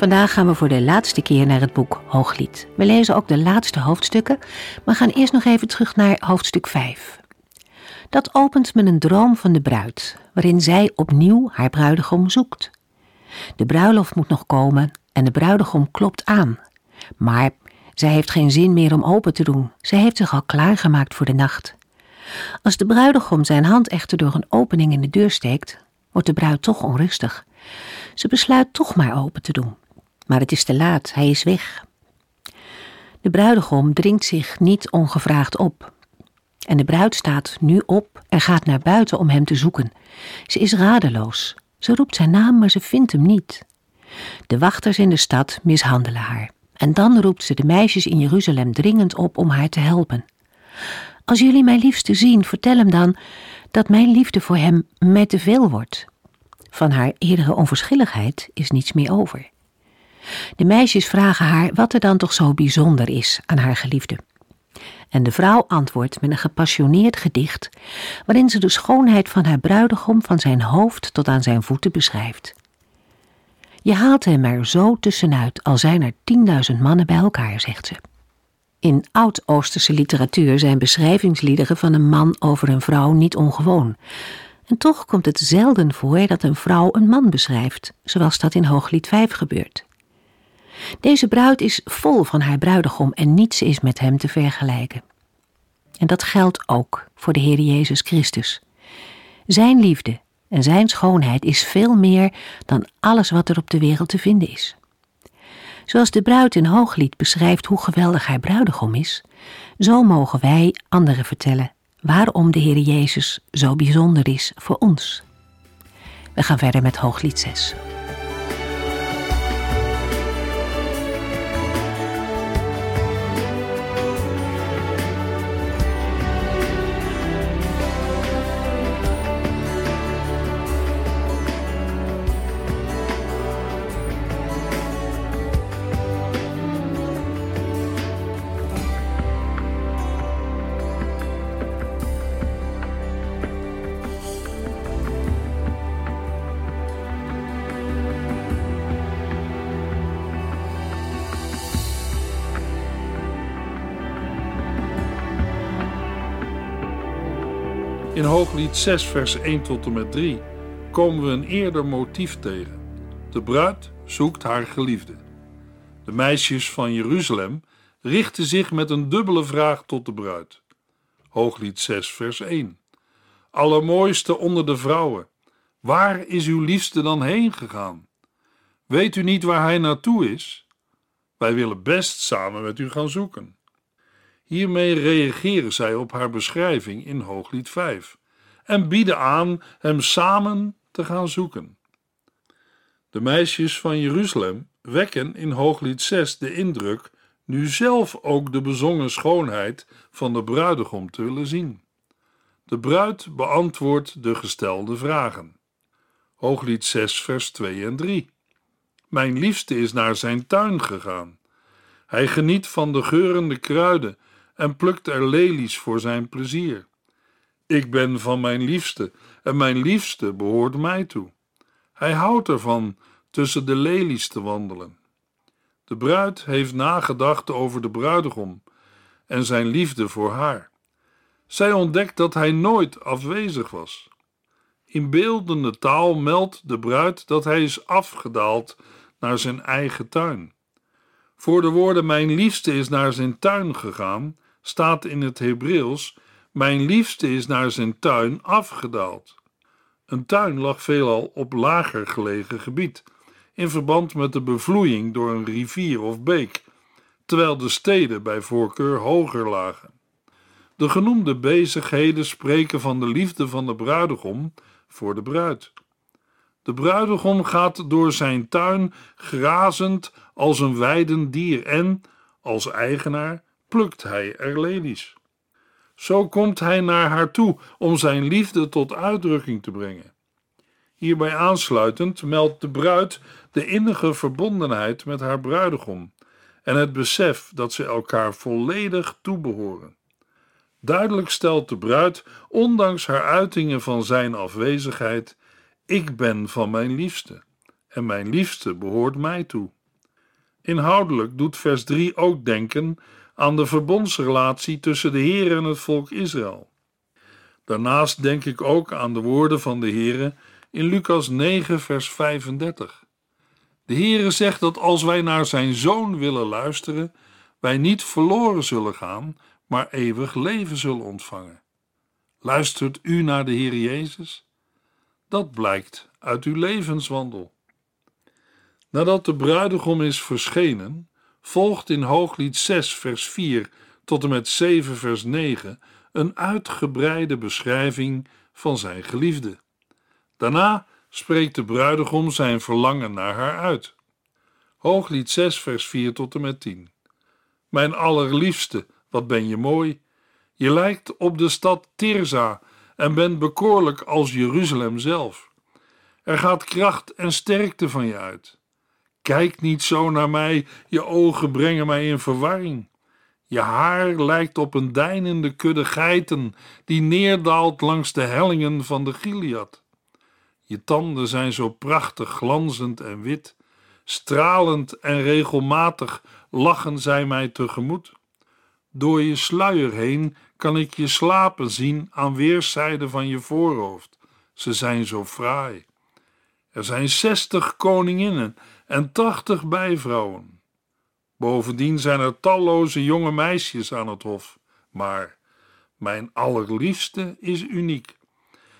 Vandaag gaan we voor de laatste keer naar het boek Hooglied. We lezen ook de laatste hoofdstukken, maar gaan eerst nog even terug naar hoofdstuk 5. Dat opent met een droom van de bruid, waarin zij opnieuw haar bruidegom zoekt. De bruiloft moet nog komen en de bruidegom klopt aan. Maar zij heeft geen zin meer om open te doen. Zij heeft zich al klaargemaakt voor de nacht. Als de bruidegom zijn hand echter door een opening in de deur steekt, wordt de bruid toch onrustig. Ze besluit toch maar open te doen. Maar het is te laat, hij is weg. De bruidegom dringt zich niet ongevraagd op. En de bruid staat nu op en gaat naar buiten om hem te zoeken. Ze is radeloos. Ze roept zijn naam, maar ze vindt hem niet. De wachters in de stad mishandelen haar. En dan roept ze de meisjes in Jeruzalem dringend op om haar te helpen. Als jullie mijn liefste zien, vertel hem dan dat mijn liefde voor hem mij te veel wordt. Van haar eerdere onverschilligheid is niets meer over. De meisjes vragen haar wat er dan toch zo bijzonder is aan haar geliefde. En de vrouw antwoordt met een gepassioneerd gedicht, waarin ze de schoonheid van haar bruidegom van zijn hoofd tot aan zijn voeten beschrijft. Je haalt hem er zo tussenuit, al zijn er tienduizend mannen bij elkaar, zegt ze. In oud-Oosterse literatuur zijn beschrijvingsliederen van een man over een vrouw niet ongewoon. En toch komt het zelden voor dat een vrouw een man beschrijft, zoals dat in Hooglied 5 gebeurt. Deze bruid is vol van haar bruidegom en niets is met hem te vergelijken. En dat geldt ook voor de Heer Jezus Christus. Zijn liefde en zijn schoonheid is veel meer dan alles wat er op de wereld te vinden is. Zoals de bruid in Hooglied beschrijft hoe geweldig haar bruidegom is, zo mogen wij anderen vertellen waarom de Heer Jezus zo bijzonder is voor ons. We gaan verder met Hooglied 6. In Hooglied 6, vers 1 tot en met 3 komen we een eerder motief tegen. De bruid zoekt haar geliefde. De meisjes van Jeruzalem richten zich met een dubbele vraag tot de bruid. Hooglied 6, vers 1. Allermooiste onder de vrouwen, waar is uw liefste dan heen gegaan? Weet u niet waar hij naartoe is? Wij willen best samen met u gaan zoeken. Hiermee reageren zij op haar beschrijving in Hooglied 5 en bieden aan hem samen te gaan zoeken. De meisjes van Jeruzalem wekken in Hooglied 6 de indruk nu zelf ook de bezongen schoonheid van de bruidegom te willen zien. De bruid beantwoordt de gestelde vragen. Hooglied 6, vers 2 en 3. Mijn liefste is naar zijn tuin gegaan. Hij geniet van de geurende kruiden en plukt er lelies voor zijn plezier. Ik ben van mijn liefste en mijn liefste behoort mij toe. Hij houdt ervan tussen de lelies te wandelen. De bruid heeft nagedacht over de bruidegom en zijn liefde voor haar. Zij ontdekt dat hij nooit afwezig was. In beeldende taal meldt de bruid dat hij is afgedaald naar zijn eigen tuin. Voor de woorden mijn liefste is naar zijn tuin gegaan, staat in het Hebreeuws: Mijn liefste is naar zijn tuin afgedaald. Een tuin lag veelal op lager gelegen gebied, in verband met de bevloeiing door een rivier of beek, terwijl de steden bij voorkeur hoger lagen. De genoemde bezigheden spreken van de liefde van de bruidegom voor de bruid. De bruidegom gaat door zijn tuin grazend als een weidend dier en, als eigenaar, plukt hij er lelies. Zo komt hij naar haar toe om zijn liefde tot uitdrukking te brengen. Hierbij aansluitend meldt de bruid de innige verbondenheid met haar bruidegom en het besef dat ze elkaar volledig toebehoren. Duidelijk stelt de bruid, ondanks haar uitingen van zijn afwezigheid, ik ben van mijn liefste en mijn liefste behoort mij toe. Inhoudelijk doet vers 3 ook denken aan de verbondsrelatie tussen de Heer en het volk Israël. Daarnaast denk ik ook aan de woorden van de Heere in Lucas 9, vers 35. De Heere zegt dat als wij naar zijn Zoon willen luisteren, wij niet verloren zullen gaan, maar eeuwig leven zullen ontvangen. Luistert u naar de Heer Jezus? Dat blijkt uit uw levenswandel. Nadat de bruidegom is verschenen, volgt in Hooglied 6, vers 4 tot en met 7, vers 9 een uitgebreide beschrijving van zijn geliefde. Daarna spreekt de bruidegom zijn verlangen naar haar uit. Hooglied 6, vers 4 tot en met 10. Mijn allerliefste, wat ben je mooi. Je lijkt op de stad Tirza en bent bekoorlijk als Jeruzalem zelf. Er gaat kracht en sterkte van je uit. Kijk niet zo naar mij, je ogen brengen mij in verwarring. Je haar lijkt op een deinende kudde geiten die neerdaalt langs de hellingen van de Gilead. Je tanden zijn zo prachtig glanzend en wit, stralend en regelmatig lachen zij mij tegemoet. Door je sluier heen kan ik je slapen zien aan weerszijden van je voorhoofd. Ze zijn zo fraai. Er zijn zestig koninginnen en tachtig bijvrouwen. Bovendien zijn er talloze jonge meisjes aan het hof, maar mijn allerliefste is uniek.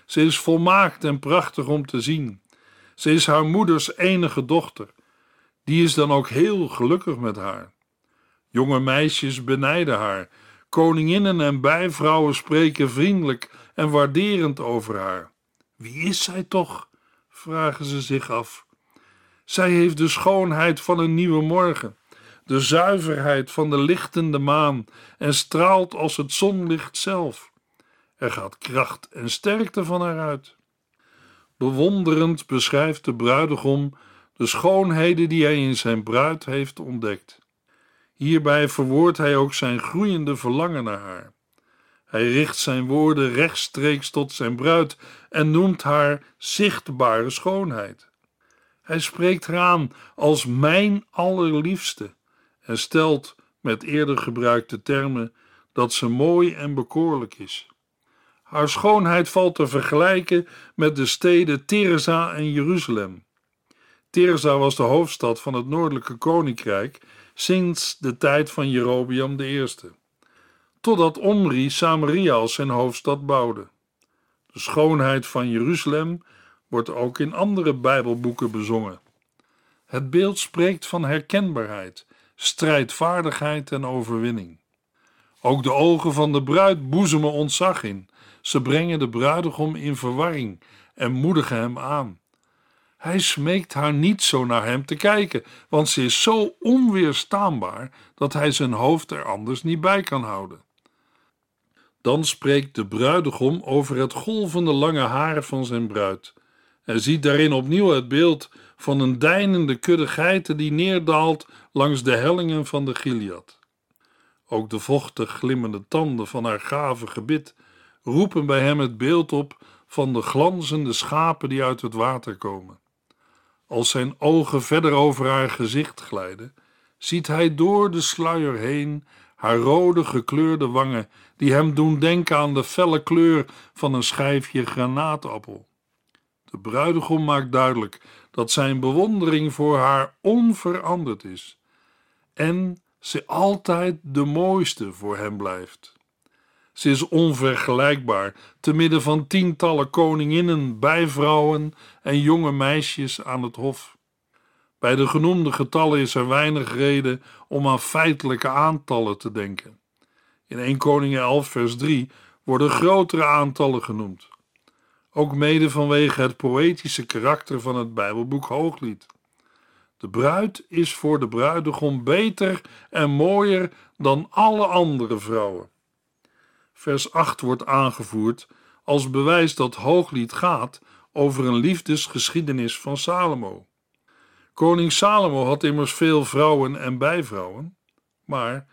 Ze is volmaakt en prachtig om te zien. Ze is haar moeders enige dochter. Die is dan ook heel gelukkig met haar. Jonge meisjes benijden haar. Koninginnen en bijvrouwen spreken vriendelijk en waarderend over haar. Wie is zij toch? vragen ze zich af. Zij heeft de schoonheid van een nieuwe morgen, de zuiverheid van de lichtende maan en straalt als het zonlicht zelf. Er gaat kracht en sterkte van haar uit. Bewonderend beschrijft de bruidegom de schoonheden die hij in zijn bruid heeft ontdekt. Hierbij verwoordt hij ook zijn groeiende verlangen naar haar. Hij richt zijn woorden rechtstreeks tot zijn bruid en noemt haar zichtbare schoonheid. Hij spreekt haar aan als mijn allerliefste en stelt met eerder gebruikte termen dat ze mooi en bekoorlijk is. Haar schoonheid valt te vergelijken met de steden Tirza en Jeruzalem. Tirza was de hoofdstad van het noordelijke koninkrijk sinds de tijd van Jerobeam I, totdat Omri Samaria als zijn hoofdstad bouwde. De schoonheid van Jeruzalem wordt ook in andere Bijbelboeken bezongen. Het beeld spreekt van herkenbaarheid, strijdvaardigheid en overwinning. Ook de ogen van de bruid boezemen ontzag in. Ze brengen de bruidegom in verwarring en moedigen hem aan. Hij smeekt haar niet zo naar hem te kijken, want ze is zo onweerstaanbaar dat hij zijn hoofd er anders niet bij kan houden. Dan spreekt de bruidegom over het golvende lange haar van zijn bruid. Hij ziet daarin opnieuw het beeld van een deinende kudde geiten die neerdaalt langs de hellingen van de Gilead. Ook de vochtig glimmende tanden van haar gave gebit roepen bij hem het beeld op van de glanzende schapen die uit het water komen. Als zijn ogen verder over haar gezicht glijden, ziet hij door de sluier heen haar rode gekleurde wangen, die hem doen denken aan de felle kleur van een schijfje granaatappel. De bruidegom maakt duidelijk dat zijn bewondering voor haar onveranderd is en ze altijd de mooiste voor hem blijft. Ze is onvergelijkbaar te midden van tientallen koninginnen, bijvrouwen en jonge meisjes aan het hof. Bij de genoemde getallen is er weinig reden om aan feitelijke aantallen te denken. In 1 Koningen 11 vers 3 worden grotere aantallen genoemd. Ook mede vanwege het poëtische karakter van het Bijbelboek Hooglied. De bruid is voor de bruidegom beter en mooier dan alle andere vrouwen. Vers 8 wordt aangevoerd als bewijs dat Hooglied gaat over een liefdesgeschiedenis van Salomo. Koning Salomo had immers veel vrouwen en bijvrouwen, maar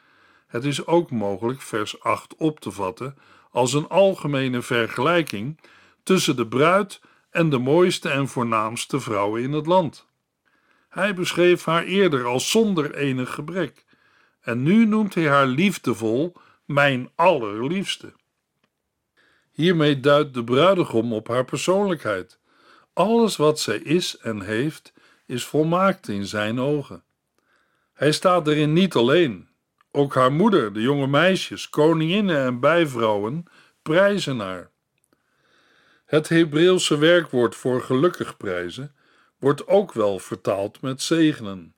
het is ook mogelijk vers 8 op te vatten als een algemene vergelijking tussen de bruid en de mooiste en voornaamste vrouwen in het land. Hij beschreef haar eerder als zonder enig gebrek, en nu noemt hij haar liefdevol mijn allerliefste. Hiermee duidt de bruidegom op haar persoonlijkheid. Alles wat zij is en heeft, is volmaakt in zijn ogen. Hij staat erin niet alleen. Ook haar moeder, de jonge meisjes, koninginnen en bijvrouwen prijzen haar. Het Hebreeuwse werkwoord voor gelukkig prijzen wordt ook wel vertaald met zegenen.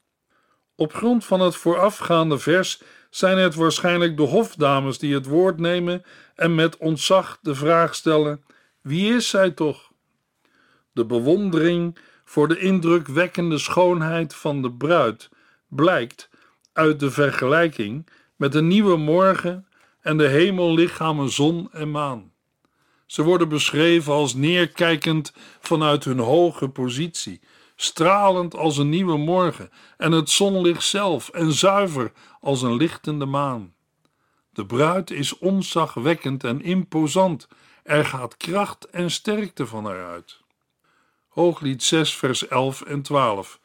Op grond van het voorafgaande vers zijn het waarschijnlijk de hofdames die het woord nemen en met ontzag de vraag stellen: wie is zij toch? De bewondering voor de indrukwekkende schoonheid van de bruid blijkt uit de vergelijking met de nieuwe morgen en de hemellichamen zon en maan. Ze worden beschreven als neerkijkend vanuit hun hoge positie, stralend als een nieuwe morgen en het zonlicht zelf en zuiver als een lichtende maan. De bruid is onzagwekkend en imposant. Er gaat kracht en sterkte van haar uit. Hooglied 6, vers 11 en 12.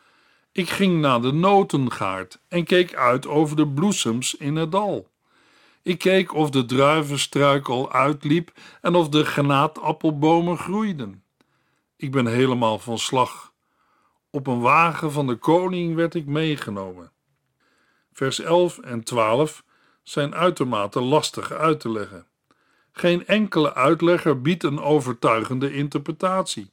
Ik ging naar de notengaard en keek uit over de bloesems in het dal. Ik keek of de druivenstruik al uitliep en of de granaatappelbomen groeiden. Ik ben helemaal van slag. Op een wagen van de koning werd ik meegenomen. Vers 11 en 12 zijn uitermate lastig uit te leggen. Geen enkele uitlegger biedt een overtuigende interpretatie.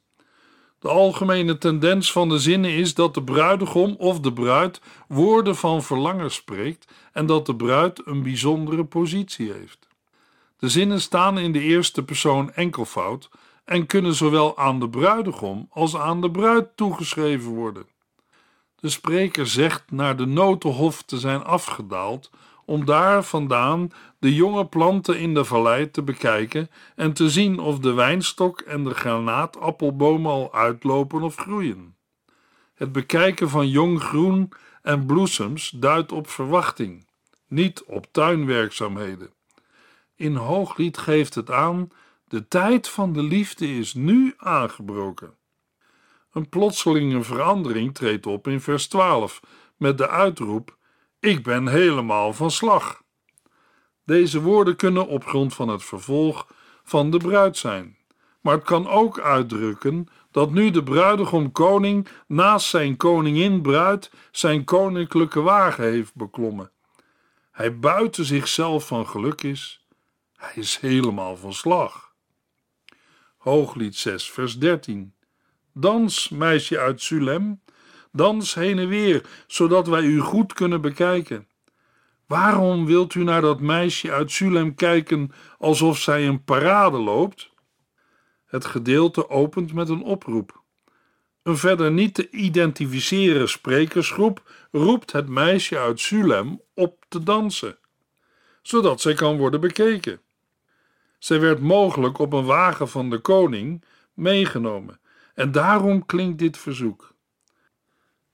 De algemene tendens van de zinnen is dat de bruidegom of de bruid woorden van verlangen spreekt en dat de bruid een bijzondere positie heeft. De zinnen staan in de eerste persoon enkelvoud en kunnen zowel aan de bruidegom als aan de bruid toegeschreven worden. De spreker zegt naar de notenhof te zijn afgedaald om daar vandaan de jonge planten in de vallei te bekijken en te zien of de wijnstok en de granaatappelbomen al uitlopen of groeien. Het bekijken van jong groen en bloesems duidt op verwachting, niet op tuinwerkzaamheden. In Hooglied geeft het aan: de tijd van de liefde is nu aangebroken. Een plotselinge verandering treedt op in vers 12 met de uitroep: Ik ben helemaal van slag. Deze woorden kunnen op grond van het vervolg van de bruid zijn, maar het kan ook uitdrukken dat nu de bruidegom koning naast zijn koningin bruid zijn koninklijke wagen heeft beklommen. Hij buiten zichzelf van geluk is, hij is helemaal van slag. Hooglied 6, vers 13. Dans, meisje uit Sulem, dans heen en weer, zodat wij u goed kunnen bekijken. Waarom wilt u naar dat meisje uit Sulem kijken alsof zij een parade loopt? Het gedeelte opent met een oproep. Een verder niet te identificeren sprekersgroep roept het meisje uit Sulem op te dansen, zodat zij kan worden bekeken. Zij werd mogelijk op een wagen van de koning meegenomen en daarom klinkt dit verzoek.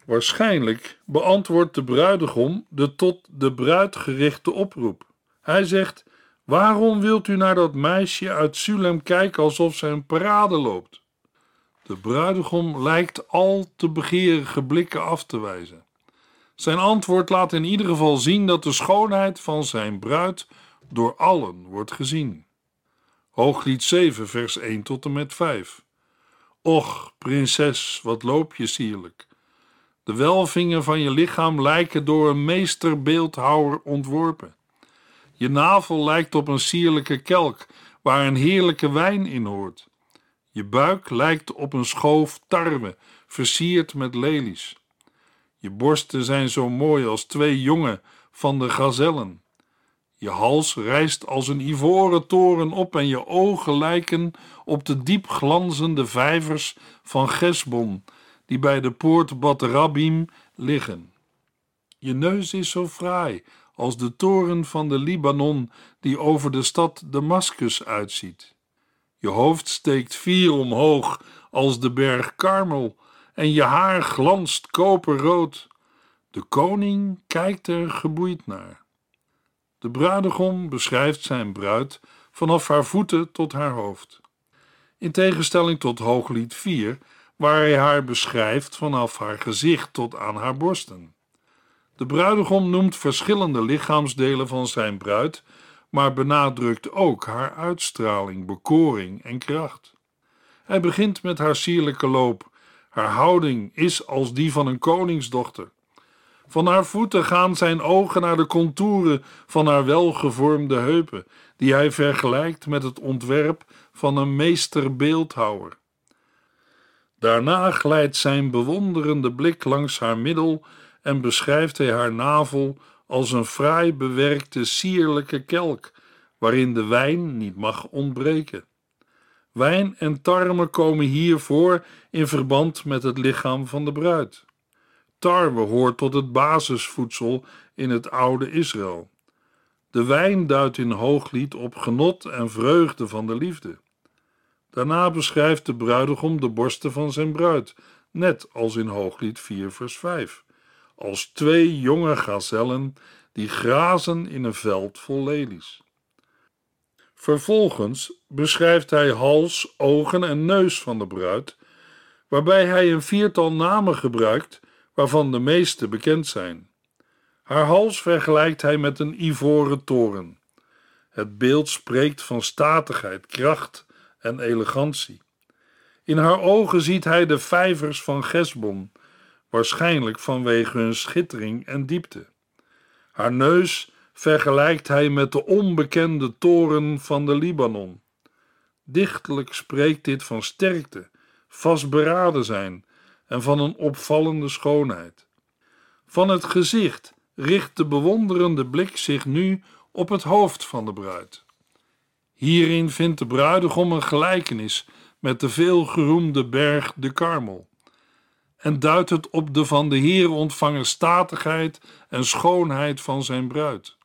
Waarschijnlijk beantwoordt de bruidegom de tot de bruid gerichte oproep. Hij zegt: Waarom wilt u naar dat meisje uit Sulem kijken alsof zij een parade loopt? De bruidegom lijkt al te begeerige blikken af te wijzen. Zijn antwoord laat in ieder geval zien dat de schoonheid van zijn bruid door allen wordt gezien. Hooglied 7, vers 1 tot en met 5. Och, prinses, wat loop je sierlijk. De welvingen van je lichaam lijken door een meesterbeeldhouwer ontworpen. Je navel lijkt op een sierlijke kelk waar een heerlijke wijn in hoort. Je buik lijkt op een schoof tarwe, versierd met lelies. Je borsten zijn zo mooi als twee jongen van de gazellen. Je hals rijst als een ivoren toren op en je ogen lijken op de diep glanzende vijvers van Gesbon, die bij de poort Bat Rabbim liggen. Je neus is zo fraai als de toren van de Libanon die over de stad Damascus uitziet. Je hoofd steekt vier omhoog als de berg Karmel en je haar glanst koperrood. De koning kijkt er geboeid naar. De bruidegom beschrijft zijn bruid vanaf haar voeten tot haar hoofd. In tegenstelling tot Hooglied 4, waar hij haar beschrijft vanaf haar gezicht tot aan haar borsten. De bruidegom noemt verschillende lichaamsdelen van zijn bruid, maar benadrukt ook haar uitstraling, bekoring en kracht. Hij begint met haar sierlijke loop. Haar houding is als die van een koningsdochter. Van haar voeten gaan zijn ogen naar de contouren van haar welgevormde heupen, die hij vergelijkt met het ontwerp van een meesterbeeldhouwer. Daarna glijdt zijn bewonderende blik langs haar middel en beschrijft hij haar navel als een fraai bewerkte sierlijke kelk, waarin de wijn niet mag ontbreken. Wijn en tarwe komen hier voor in verband met het lichaam van de bruid. Tarwe hoort tot het basisvoedsel in het oude Israël. De wijn duidt in hooglied op genot en vreugde van de liefde. Daarna beschrijft de bruidegom de borsten van zijn bruid, net als in hooglied 4 vers 5, als twee jonge gazellen die grazen in een veld vol lelies. Vervolgens beschrijft hij hals, ogen en neus van de bruid, waarbij hij een viertal namen gebruikt waarvan de meeste bekend zijn. Haar hals vergelijkt hij met een ivoren toren. Het beeld spreekt van statigheid, kracht en elegantie. In haar ogen ziet hij de vijvers van Gesbon, waarschijnlijk vanwege hun schittering en diepte. Haar neus vergelijkt hij met de onbekende toren van de Libanon. Dichtelijk spreekt dit van sterkte, vastberaden zijn en van een opvallende schoonheid. Van het gezicht richt de bewonderende blik zich nu op het hoofd van de bruid. Hierin vindt de bruidegom een gelijkenis met de veelgeroemde berg de Karmel en duidt het op de van de Heer ontvangen statigheid en schoonheid van zijn bruid.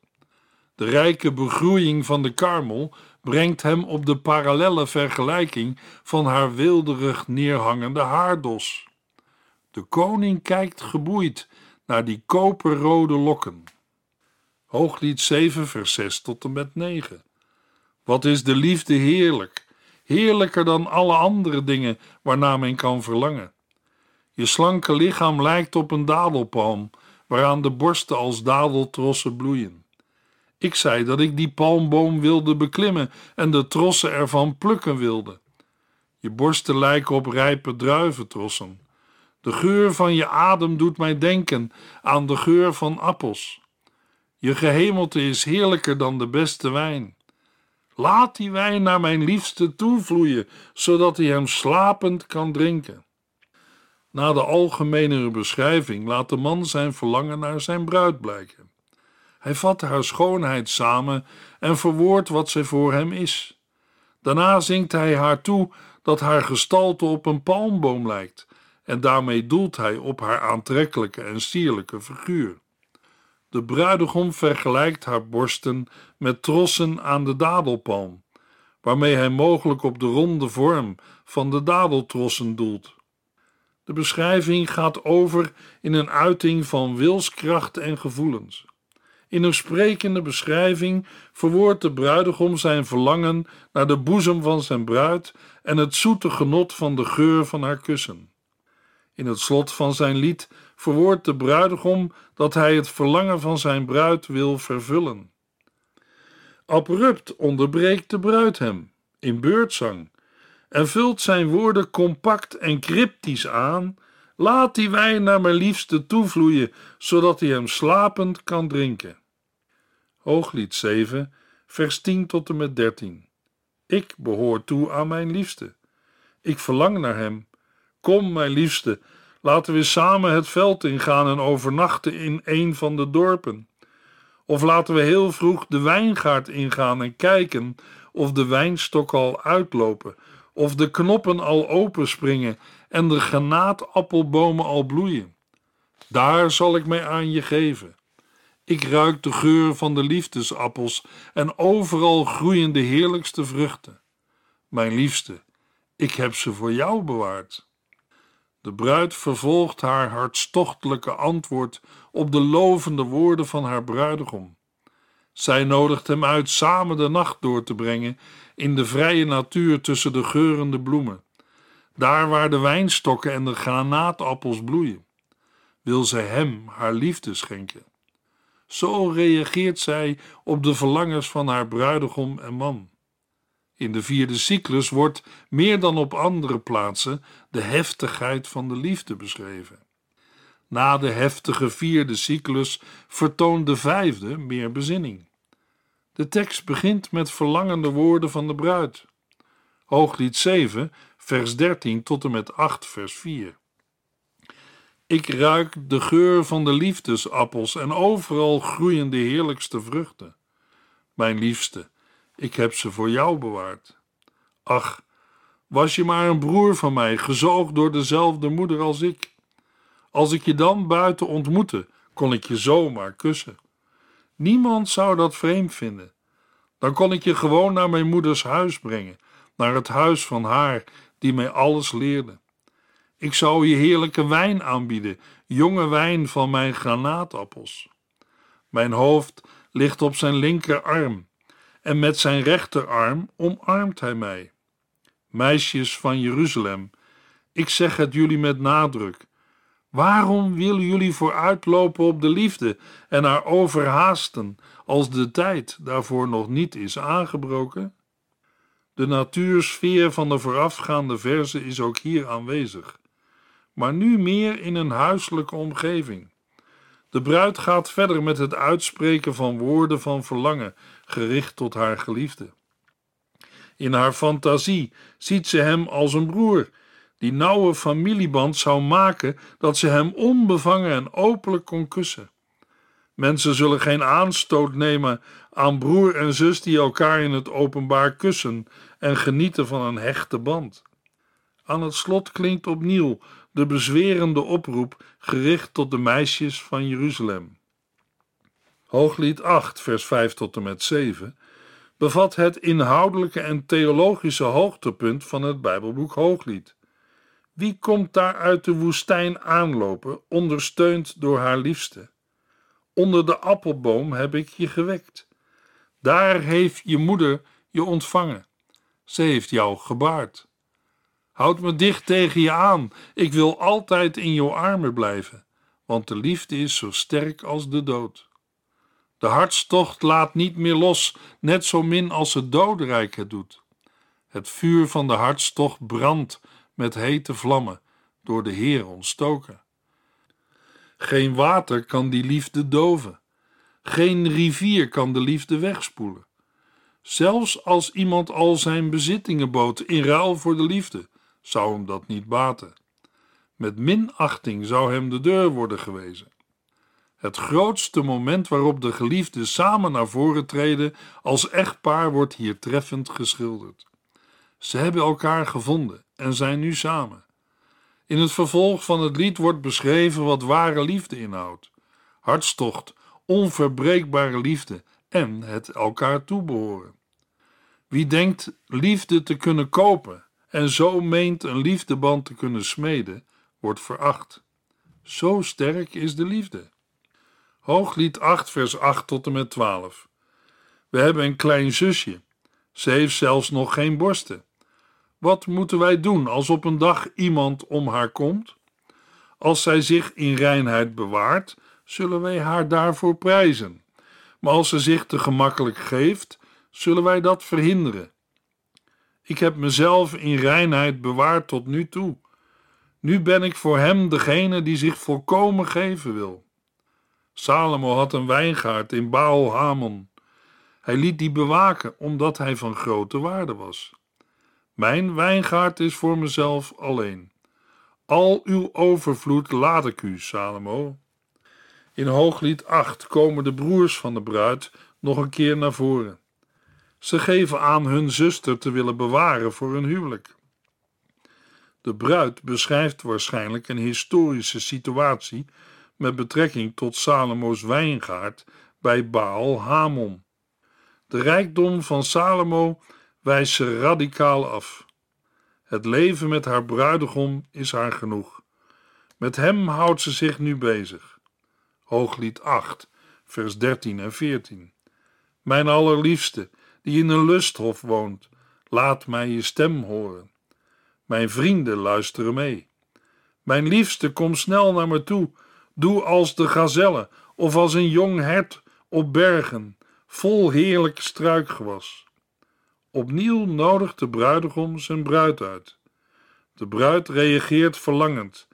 De rijke begroeiing van de Karmel brengt hem op de parallelle vergelijking van haar wilderig neerhangende haardos. De koning kijkt geboeid naar die koperrode lokken. Hooglied 7, vers 6 tot en met 9. Wat is de liefde heerlijk, heerlijker dan alle andere dingen waarnaar men kan verlangen. Je slanke lichaam lijkt op een dadelpalm, waaraan de borsten als dadeltrossen bloeien. Ik zei dat ik die palmboom wilde beklimmen en de trossen ervan plukken wilde. Je borsten lijken op rijpe druiventrossen. De geur van je adem doet mij denken aan de geur van appels. Je gehemelte is heerlijker dan de beste wijn. Laat die wijn naar mijn liefste toevloeien, zodat hij hem slapend kan drinken. Na de algemenere beschrijving laat de man zijn verlangen naar zijn bruid blijken. Hij vat haar schoonheid samen en verwoordt wat zij voor hem is. Daarna zingt hij haar toe dat haar gestalte op een palmboom lijkt, en daarmee doelt hij op haar aantrekkelijke en sierlijke figuur. De bruidegom vergelijkt haar borsten met trossen aan de dadelpalm, waarmee hij mogelijk op de ronde vorm van de dadeltrossen doelt. De beschrijving gaat over in een uiting van wilskracht en gevoelens. In een sprekende beschrijving verwoordt de bruidegom zijn verlangen naar de boezem van zijn bruid en het zoete genot van de geur van haar kussen. In het slot van zijn lied verwoordt de bruidegom dat hij het verlangen van zijn bruid wil vervullen. Abrupt onderbreekt de bruid hem in beurtzang en vult zijn woorden compact en cryptisch aan. Laat die wijn naar mijn liefste toevloeien, zodat hij hem slapend kan drinken. Hooglied 7, vers 10 tot en met 13. Ik behoor toe aan mijn liefste. Ik verlang naar hem. Kom, mijn liefste, laten we samen het veld ingaan en overnachten in een van de dorpen. Of laten we heel vroeg de wijngaard ingaan en kijken of de wijnstok al uitlopen, of de knoppen al openspringen en de granaatappelbomen al bloeien. Daar zal ik mij aan je geven. Ik ruik de geur van de liefdesappels en overal groeien de heerlijkste vruchten. Mijn liefste, ik heb ze voor jou bewaard. De bruid vervolgt haar hartstochtelijke antwoord op de lovende woorden van haar bruidegom. Zij nodigt hem uit samen de nacht door te brengen in de vrije natuur tussen de geurende bloemen, daar waar de wijnstokken en de granaatappels bloeien. Wil zij hem haar liefde schenken? Zo reageert zij op de verlangens van haar bruidegom en man. In de vierde cyclus wordt, meer dan op andere plaatsen, de heftigheid van de liefde beschreven. Na de heftige vierde cyclus vertoont de vijfde meer bezinning. De tekst begint met verlangende woorden van de bruid. Hooglied 7, vers 13 tot en met 8, vers 4. Ik ruik de geur van de liefdesappels en overal groeien de heerlijkste vruchten. Mijn liefste, ik heb ze voor jou bewaard. Ach, was je maar een broer van mij, gezoogd door dezelfde moeder als ik. Als ik je dan buiten ontmoette, kon ik je zomaar kussen. Niemand zou dat vreemd vinden. Dan kon ik je gewoon naar mijn moeders huis brengen, naar het huis van haar die mij alles leerde. Ik zou je heerlijke wijn aanbieden, jonge wijn van mijn granaatappels. Mijn hoofd ligt op zijn linkerarm en met zijn rechterarm omarmt hij mij. Meisjes van Jeruzalem, ik zeg het jullie met nadruk. Waarom willen jullie vooruitlopen op de liefde en haar overhaasten als de tijd daarvoor nog niet is aangebroken? De natuursfeer van de voorafgaande verse is ook hier aanwezig, maar nu meer in een huiselijke omgeving. De bruid gaat verder met het uitspreken van woorden van verlangen gericht tot haar geliefde. In haar fantasie ziet ze hem als een broer, die nauwe familieband zou maken dat ze hem onbevangen en openlijk kon kussen. Mensen zullen geen aanstoot nemen aan broer en zus die elkaar in het openbaar kussen en genieten van een hechte band. Aan het slot klinkt opnieuw de bezwerende oproep gericht tot de meisjes van Jeruzalem. Hooglied 8, vers 5 tot en met 7 bevat het inhoudelijke en theologische hoogtepunt van het Bijbelboek Hooglied. Wie komt daar uit de woestijn aanlopen, ondersteund door haar liefste? Onder de appelboom heb ik je gewekt. Daar heeft je moeder je ontvangen. Ze heeft jou gebaard. Houd me dicht tegen je aan. Ik wil altijd in jouw armen blijven, want de liefde is zo sterk als de dood. De hartstocht laat niet meer los, net zo min als het dodenrijk het doet. Het vuur van de hartstocht brandt met hete vlammen, door de Heer ontstoken. Geen water kan die liefde doven. Geen rivier kan de liefde wegspoelen. Zelfs als iemand al zijn bezittingen bood in ruil voor de liefde, zou hem dat niet baten. Met minachting zou hem de deur worden gewezen. Het grootste moment waarop de geliefden samen naar voren treden als echtpaar wordt hier treffend geschilderd. Ze hebben elkaar gevonden en zijn nu samen. In het vervolg van het lied wordt beschreven wat ware liefde inhoudt: hartstocht, onverbreekbare liefde en het elkaar toebehoren. Wie denkt liefde te kunnen kopen en zo meent een liefdeband te kunnen smeden, wordt veracht. Zo sterk is de liefde. Hooglied 8, vers 8 tot en met 12. We hebben een klein zusje. Ze heeft zelfs nog geen borsten. Wat moeten wij doen als op een dag iemand om haar komt? Als zij zich in reinheid bewaart, zullen wij haar daarvoor prijzen. Maar als ze zich te gemakkelijk geeft, zullen wij dat verhinderen. Ik heb mezelf in reinheid bewaard tot nu toe. Nu ben ik voor hem degene die zich volkomen geven wil. Salomo had een wijngaard in Baal Hamon. Hij liet die bewaken omdat hij van grote waarde was. Mijn wijngaard is voor mezelf alleen. Al uw overvloed laat ik u, Salomo. In Hooglied 8 komen de broers van de bruid nog een keer naar voren. Ze geven aan hun zuster te willen bewaren voor hun huwelijk. De bruid beschrijft waarschijnlijk een historische situatie met betrekking tot Salomo's wijngaard bij Baal Hamon. De rijkdom van Salomo wijst ze radicaal af. Het leven met haar bruidegom is haar genoeg. Met hem houdt ze zich nu bezig. Hooglied 8, vers 13 en 14. Mijn allerliefste, die in een lusthof woont, laat mij je stem horen. Mijn vrienden luisteren mee. Mijn liefste, kom snel naar me toe. Doe als de gazelle of als een jong hert op bergen, vol heerlijk struikgewas. Opnieuw nodigt de bruidegom zijn bruid uit. De bruid reageert verlangend.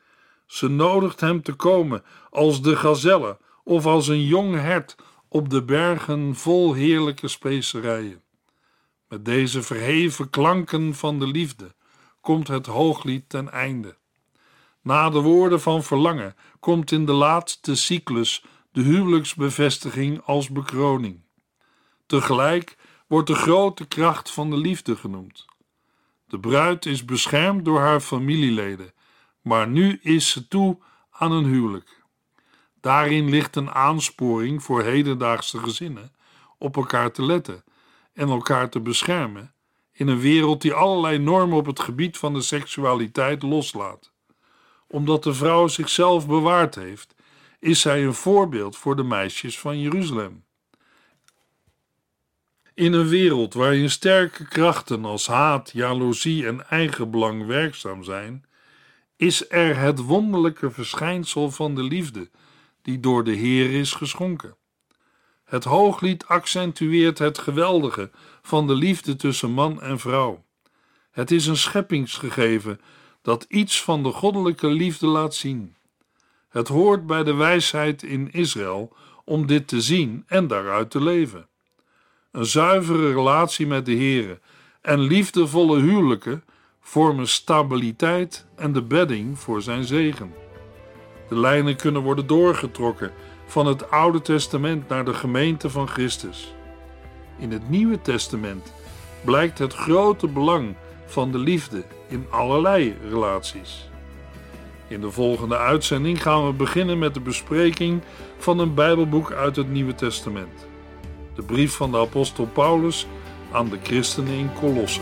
Ze nodigt hem te komen als de gazelle of als een jong hert op de bergen vol heerlijke specerijen. Met deze verheven klanken van de liefde komt het hooglied ten einde. Na de woorden van verlangen komt in de laatste cyclus de huwelijksbevestiging als bekroning. Tegelijk wordt de grote kracht van de liefde genoemd. De bruid is beschermd door haar familieleden, maar nu is ze toe aan een huwelijk. Daarin ligt een aansporing voor hedendaagse gezinnen op elkaar te letten en elkaar te beschermen in een wereld die allerlei normen op het gebied van de seksualiteit loslaat. Omdat de vrouw zichzelf bewaard heeft, is zij een voorbeeld voor de meisjes van Jeruzalem. In een wereld waarin sterke krachten als haat, jaloezie en eigenbelang werkzaam zijn, is er het wonderlijke verschijnsel van de liefde die door de Heer is geschonken. Het hooglied accentueert het geweldige van de liefde tussen man en vrouw. Het is een scheppingsgegeven dat iets van de goddelijke liefde laat zien. Het hoort bij de wijsheid in Israël om dit te zien en daaruit te leven. Een zuivere relatie met de Heere en liefdevolle huwelijken vormen stabiliteit en de bedding voor zijn zegen. De lijnen kunnen worden doorgetrokken van het Oude Testament naar de gemeente van Christus. In het Nieuwe Testament blijkt het grote belang van de liefde in allerlei relaties. In de volgende uitzending gaan we beginnen met de bespreking van een Bijbelboek uit het Nieuwe Testament. De brief van de apostel Paulus aan de christenen in Kolosse.